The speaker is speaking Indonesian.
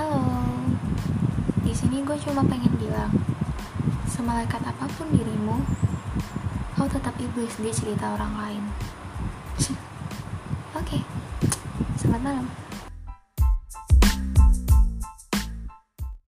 Halo. Di sini gue cuma pengen bilang, semalekat apa pun dirimu, kau tetap iblis di cerita orang lain. Oke. Okay. Selamat malam.